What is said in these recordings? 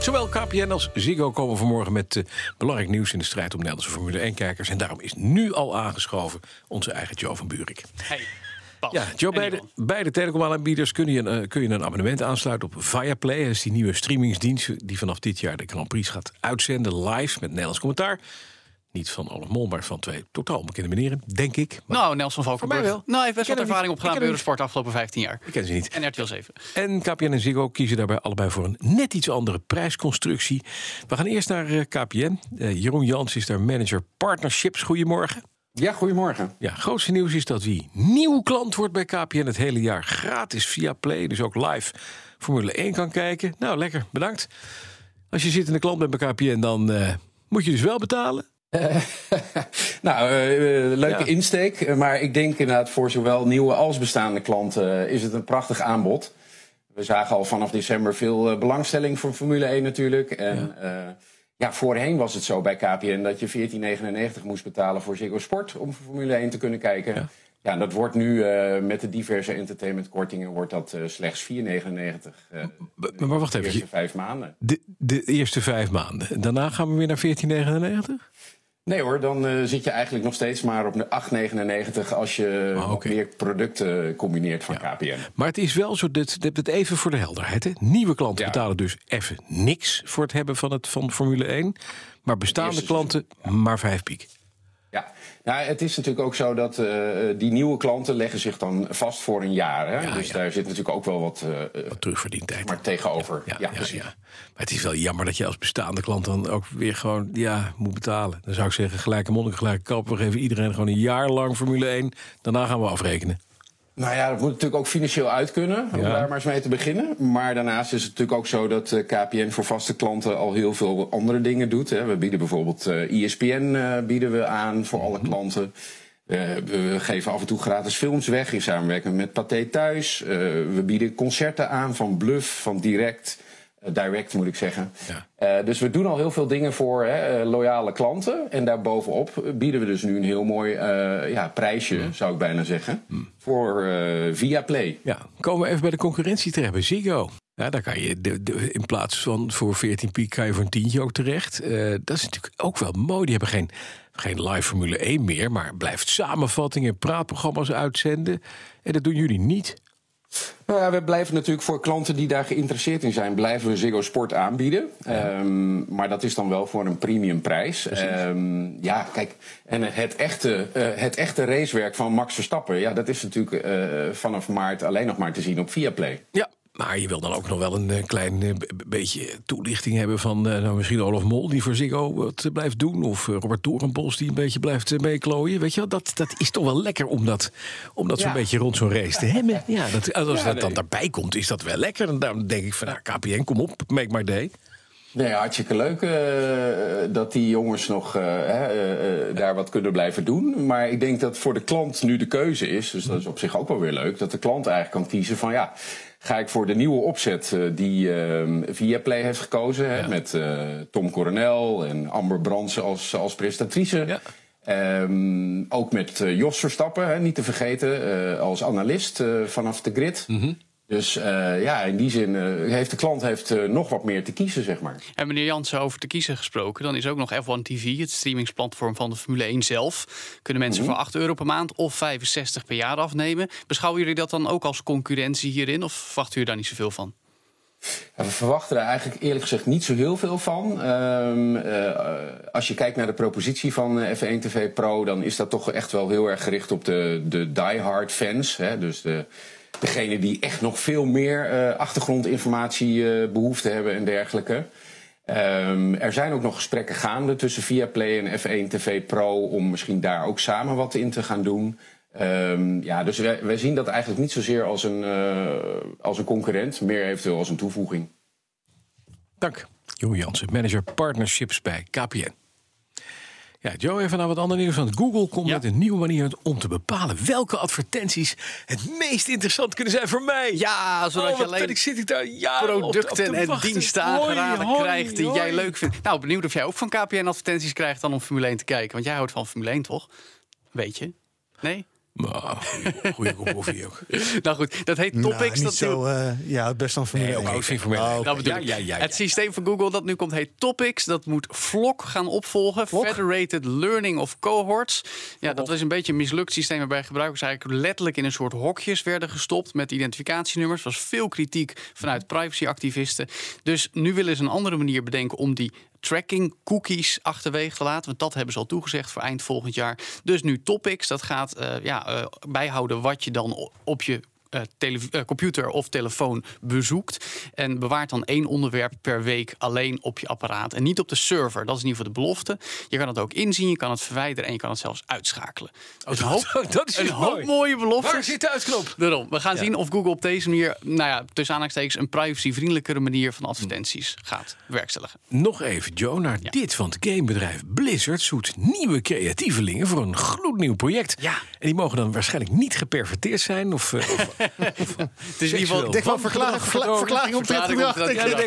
Zowel KPN als Ziggo komen vanmorgen met uh, belangrijk nieuws in de strijd om Nederlandse Formule 1-kijkers. En daarom is nu al aangeschoven onze eigen Joe van Buurik. Hey. Bas. Ja, Joe, bij de, bij de telecomaanbieders kun je, een, eh, kun je een abonnement aansluiten op Viaplay. Dat is die nieuwe streamingsdienst die vanaf dit jaar de Grand Prix gaat uitzenden live met Nederlands commentaar. Niet van Olaf Mol, maar van twee totaal onbekende meneren, denk ik. Maar Nou, Nelson Valkenburg. mij wel. Nou, hij heeft best wat ervaring niet. opgedaan bij Eurosport de afgelopen 15 jaar. ik ken ze niet. En RTL 7. En KPN en Ziggo kiezen daarbij allebei voor een net iets andere prijsconstructie. We gaan eerst naar eh, KPN. Eh, Jeroen Jans is daar manager partnerships. Goedemorgen. Ja, goedemorgen. Ja, grootste nieuws is dat wie nieuw klant wordt bij KPN het hele jaar gratis via Play, dus ook live Formule 1 kan kijken. Nou, lekker, bedankt. Als je zittende klant bent bij KPN, dan eh, moet je dus wel betalen. Nou, eh, eh, leuke Ja. insteek. Eh, Maar ik denk inderdaad voor zowel nieuwe als bestaande klanten eh, is het een prachtig aanbod. We zagen al vanaf december veel eh, belangstelling voor Formule 1 natuurlijk. En ja. ja, voorheen was het zo bij KPN dat je 14,99 moest betalen voor Ziggo Sport om voor Formule 1 te kunnen kijken. Ja. Dat wordt nu eh, met de diverse entertainmentkortingen wordt dat eh, slechts 4,99 eh, Maar, maar wacht de even, eerste je- vijf maanden. de, de eerste vijf maanden. Daarna gaan we weer naar 14,99? Nee hoor, dan eh, zit je eigenlijk nog steeds maar op de 8,99 als je oké. meer producten combineert van Ja. KPN. Maar het is wel zo, dit, dit, even voor de helderheid. Hè. Nieuwe klanten Ja. betalen dus even niks voor het hebben van, het, van Formule 1. Maar bestaande klanten maar vijf piek. Ja, het is natuurlijk ook zo dat eh, die nieuwe klanten leggen zich dan vast voor een jaar. Hè? Ja, dus ja. daar zit natuurlijk ook wel wat eh, eh, Wat terugverdientijd. maar tegenover. Ja, Ja, ja, precies. ja. Maar het is wel jammer dat je als bestaande klant dan ook weer gewoon ja, moet betalen. Dan zou ik zeggen, gelijke monnik, gelijke kap. We geven iedereen gewoon een jaar lang Formule 1. Daarna gaan we afrekenen. Nou ja, dat moet natuurlijk ook financieel uit kunnen, om Ja. daar maar eens mee te beginnen. Maar daarnaast is het natuurlijk ook zo dat eh, KPN voor vaste klanten al heel veel andere dingen doet. Hè. We bieden bijvoorbeeld eh ESPN eh, bieden we aan voor alle klanten. Eh, we geven af en toe gratis films weg in samenwerking met Pathé Thuis. We bieden concerten aan van Bluff, van Direct. Eh, direct moet ik zeggen. Ja. Eh, dus we doen al heel veel dingen voor hè, eh, loyale klanten. En daarbovenop bieden we dus nu een heel mooi ja, prijsje, zou ik bijna zeggen. Voor eh Viaplay. Ja, komen we even bij de concurrentie terecht, bij Ziggo. Ja, daar kan je de, de- in plaats van voor 14 piek kan je voor een tientje ook terecht. Dat is natuurlijk ook wel mooi. Die hebben geen, geen live Formule 1 meer, maar blijft samenvattingen, praatprogramma's uitzenden. En dat doen jullie niet. Nou ja, we blijven natuurlijk voor klanten die daar geïnteresseerd in zijn, blijven we Ziggo Sport aanbieden. Ehm, maar dat is dan wel voor een premiumprijs. Ehm ja, kijk, en het echte, eh, het echte racewerk van Max Verstappen, ja, dat is natuurlijk eh, vanaf maart alleen nog maar te zien op Viaplay. Ja, maar je wil dan ook nog wel een eh, klein eh, beetje toelichting hebben van eh, nou, misschien Olaf Mol die voor Ziggo wat blijft doen. Of Robert Torenbos die een beetje blijft meeklooien. Weet je wel, dat, dat is toch wel lekker om dat, om dat zo'n beetje rond zo'n race te hebben. Ja, dat, als Ja, dat dan daarbij komt, is dat wel lekker. En daarom denk ik van nou, KPN, kom op, make my day. Nee, hartstikke leuk eh, dat die jongens nog eh, eh, daar wat kunnen blijven doen. Maar ik denk dat voor de klant nu de keuze is, dus dat is op zich ook wel weer leuk, dat de klant eigenlijk kan kiezen van ja, ga ik voor de nieuwe opzet die eh Viaplay heeft gekozen, hè, met Tom Coronel en Amber Brandsen als, als presentatrice. Ja. Ehm, ook met Jos Verstappen, hè, niet te vergeten, als analist vanaf de grid. Dus eh, ja, in die zin eh, heeft de klant heeft, eh, nog wat meer te kiezen, zeg maar. En meneer Jansen, over te kiezen gesproken, dan is ook nog F1 TV, het streamingsplatform van de Formule 1 zelf. Kunnen mensen Mhm. voor 8 euro per maand of 65 per jaar afnemen. Beschouwen jullie dat dan ook als concurrentie hierin of verwachten jullie daar niet zoveel van? Ja, we verwachten er eigenlijk eerlijk gezegd niet zo heel veel van. Ehm, eh, als je kijkt naar de propositie van eh, F1 TV Pro, dan is dat toch echt wel heel erg gericht op de, de diehard fans. Hè? Dus de, degene die echt nog veel meer eh, achtergrondinformatie eh, behoefte hebben en dergelijke. Ehm, er zijn ook nog gesprekken gaande tussen Viaplay en F1 TV Pro om misschien daar ook samen wat in te gaan doen. Ehm, ja, dus wij, wij zien dat eigenlijk niet zozeer als een, eh, als een concurrent, meer eventueel als een toevoeging. Dank. Jeroen Jansen, manager partnerships bij KPN. Ja, Joe, even naar wat ander nieuws. Want Google komt Ja. met een nieuwe manier om te bepalen welke advertenties het meest interessant kunnen zijn voor mij. Ja, zodat Oh, je alleen ik zit ik daar op te- op producten te en wachten. diensten aangeraden krijgt die hoi. jij leuk vindt. Nou, benieuwd of jij ook van KPN advertenties krijgt dan om Formule 1 te kijken. Want jij houdt van Formule 1, toch? Weet je? Nee? Nou, goeie kop koffie ook. nou goed, dat heet Nou, Topics. niet dat zo, eh, ja, best dan Formule Nee, ook 1. oud vind ik voor mij. Oh, Nee. Dat bedoel Ja, ik. ja, ja, ja. Het systeem van Google dat nu komt heet Topics. Dat moet Flock gaan opvolgen. Federated Learning of Cohorts. Ja, dat was een beetje een mislukt systeem waarbij gebruikers eigenlijk letterlijk in een soort hokjes werden gestopt met identificatienummers. Er was veel kritiek vanuit privacyactivisten. Dus nu willen ze een andere manier bedenken om die tracking cookies achterwege te laten. Want dat hebben ze al toegezegd voor eind volgend jaar. Dus nu Topics, dat gaat eh, ja, eh, bijhouden wat je dan op je eh, eh, computer of telefoon bezoekt. En bewaart dan één onderwerp per week alleen op je apparaat. En niet op de server. Dat is in ieder geval de belofte. Je kan het ook inzien, je kan het verwijderen en je kan het zelfs uitschakelen. Dus een hoop, dat is een hoop mooi. mooie beloftes. Waar zit de uitknop? Daarom. We gaan zien of Google op deze manier, nou ja, tussen aanhalingstekens, een privacyvriendelijkere manier van advertenties gaat werkstelligen. Nog even, Joe, naar dit. Want gamebedrijf Blizzard zoekt nieuwe creatievelingen voor een gloednieuw project. Ja. En die mogen dan waarschijnlijk niet geperverteerd zijn. Of, eh, of, Het is in ieder geval. Ik denk wel verklaring, verkla- verklaring om Verklaring gedrag.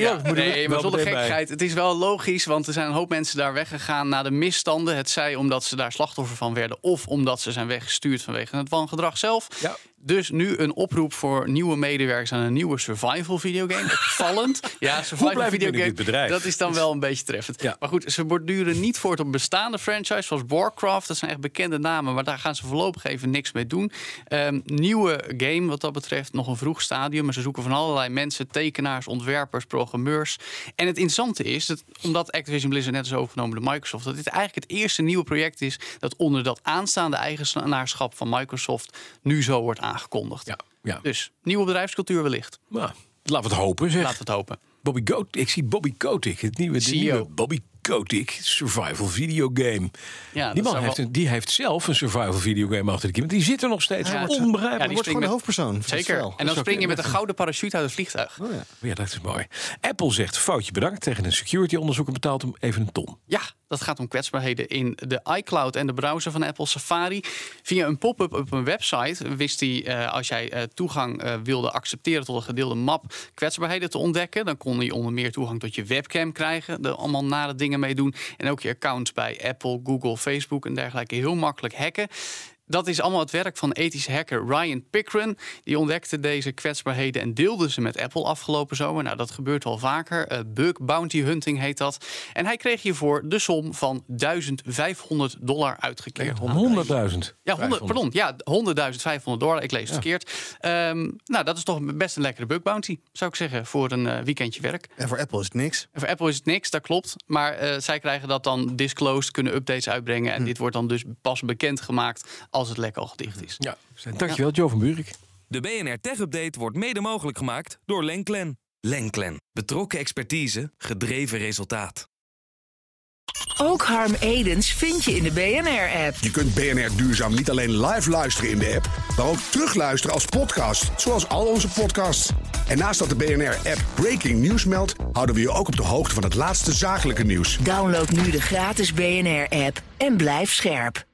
ja. Nee, maar zonder gekheid. Het is wel logisch, want er zijn een hoop mensen daar weggegaan naar de misstanden. Het zij omdat ze daar slachtoffer van werden, of omdat ze zijn weggestuurd vanwege het wangedrag zelf. Ja. Dus nu een oproep voor nieuwe medewerkers aan een nieuwe survival videogame. Opvallend. Ja, survival videogame. bedrijf? Dat is dan wel een beetje treffend. Ja. Maar goed, ze borduren niet voort op bestaande franchise zoals Warcraft. Dat zijn echt bekende namen, maar daar gaan ze voorlopig even niks mee doen. Ehm, nieuwe game wat dat betreft, nog een vroeg stadium. Maar ze zoeken van allerlei mensen, tekenaars, ontwerpers, programmeurs. En het interessante is, dat, omdat Activision Blizzard net is overgenomen door Microsoft... dat dit eigenlijk het eerste nieuwe project is... dat onder dat aanstaande eigenaarschap van Microsoft nu zo wordt aangekondigd. ja, ja. Dus nieuwe bedrijfscultuur wellicht. Nou, laten we het hopen, zeg. Laten we het hopen. Bobby Kotick, ik zie Bobby Kotick, het nieuwe, de CEO. nieuwe Bobby Kotick survival videogame. Ja, die man heeft, wel- een, die heeft zelf een survival videogame achter de kiem. Die zit er nog steeds. Ja, Onbegrijpelijk. die wordt gewoon de hoofdpersoon. Zeker. En dan spring je met een gouden parachute uit het vliegtuig. Oh ja. ja, dat is mooi. Apple zegt foutje bedankt tegen een security onderzoek en betaalt hem even een ton. Ja, dat gaat om kwetsbaarheden in de iCloud en de browser van Apple Safari. Via een pop-up op een website wist hij, eh, als jij eh, toegang eh, wilde accepteren tot een gedeelde map, kwetsbaarheden te ontdekken. Dan kon hij onder meer toegang tot je webcam krijgen, er allemaal nare dingen mee doen. En ook je accounts bij Apple, Google, Facebook en dergelijke heel makkelijk hacken. Dat is allemaal het werk van ethische hacker Ryan Pickren. Die ontdekte deze kwetsbaarheden en deelde ze met Apple afgelopen zomer. Nou, dat gebeurt wel vaker. Eh, bug bounty hunting heet dat. En hij kreeg hiervoor de som van 1500 dollar uitgekeerd. 100.000. Ja, 100, pardon. Ja, 100.500 dollar. Ik lees het verkeerd. Ehm, nou, dat is toch best een lekkere bug bounty, zou ik zeggen, voor een eh, weekendje werk. En voor Apple is het niks. En voor Apple is het niks, dat klopt. Maar eh, zij krijgen dat dan disclosed, kunnen updates uitbrengen. En dit wordt dan dus pas bekendgemaakt als het lek al gedicht is. Ja, dankjewel Joe van Buurik. De BNR Tech Update wordt mede mogelijk gemaakt door Lenklen. Lenklen. Betrokken expertise, gedreven resultaat. Ook Harm Edens vind je in de BNR-app. Je kunt BNR Duurzaam niet alleen live luisteren in de app, maar ook terugluisteren als podcast, zoals al onze podcasts. En naast dat de BNR-app Breaking News meldt, houden we je ook op de hoogte van het laatste zakelijke nieuws. Download nu de gratis BNR-app en blijf scherp.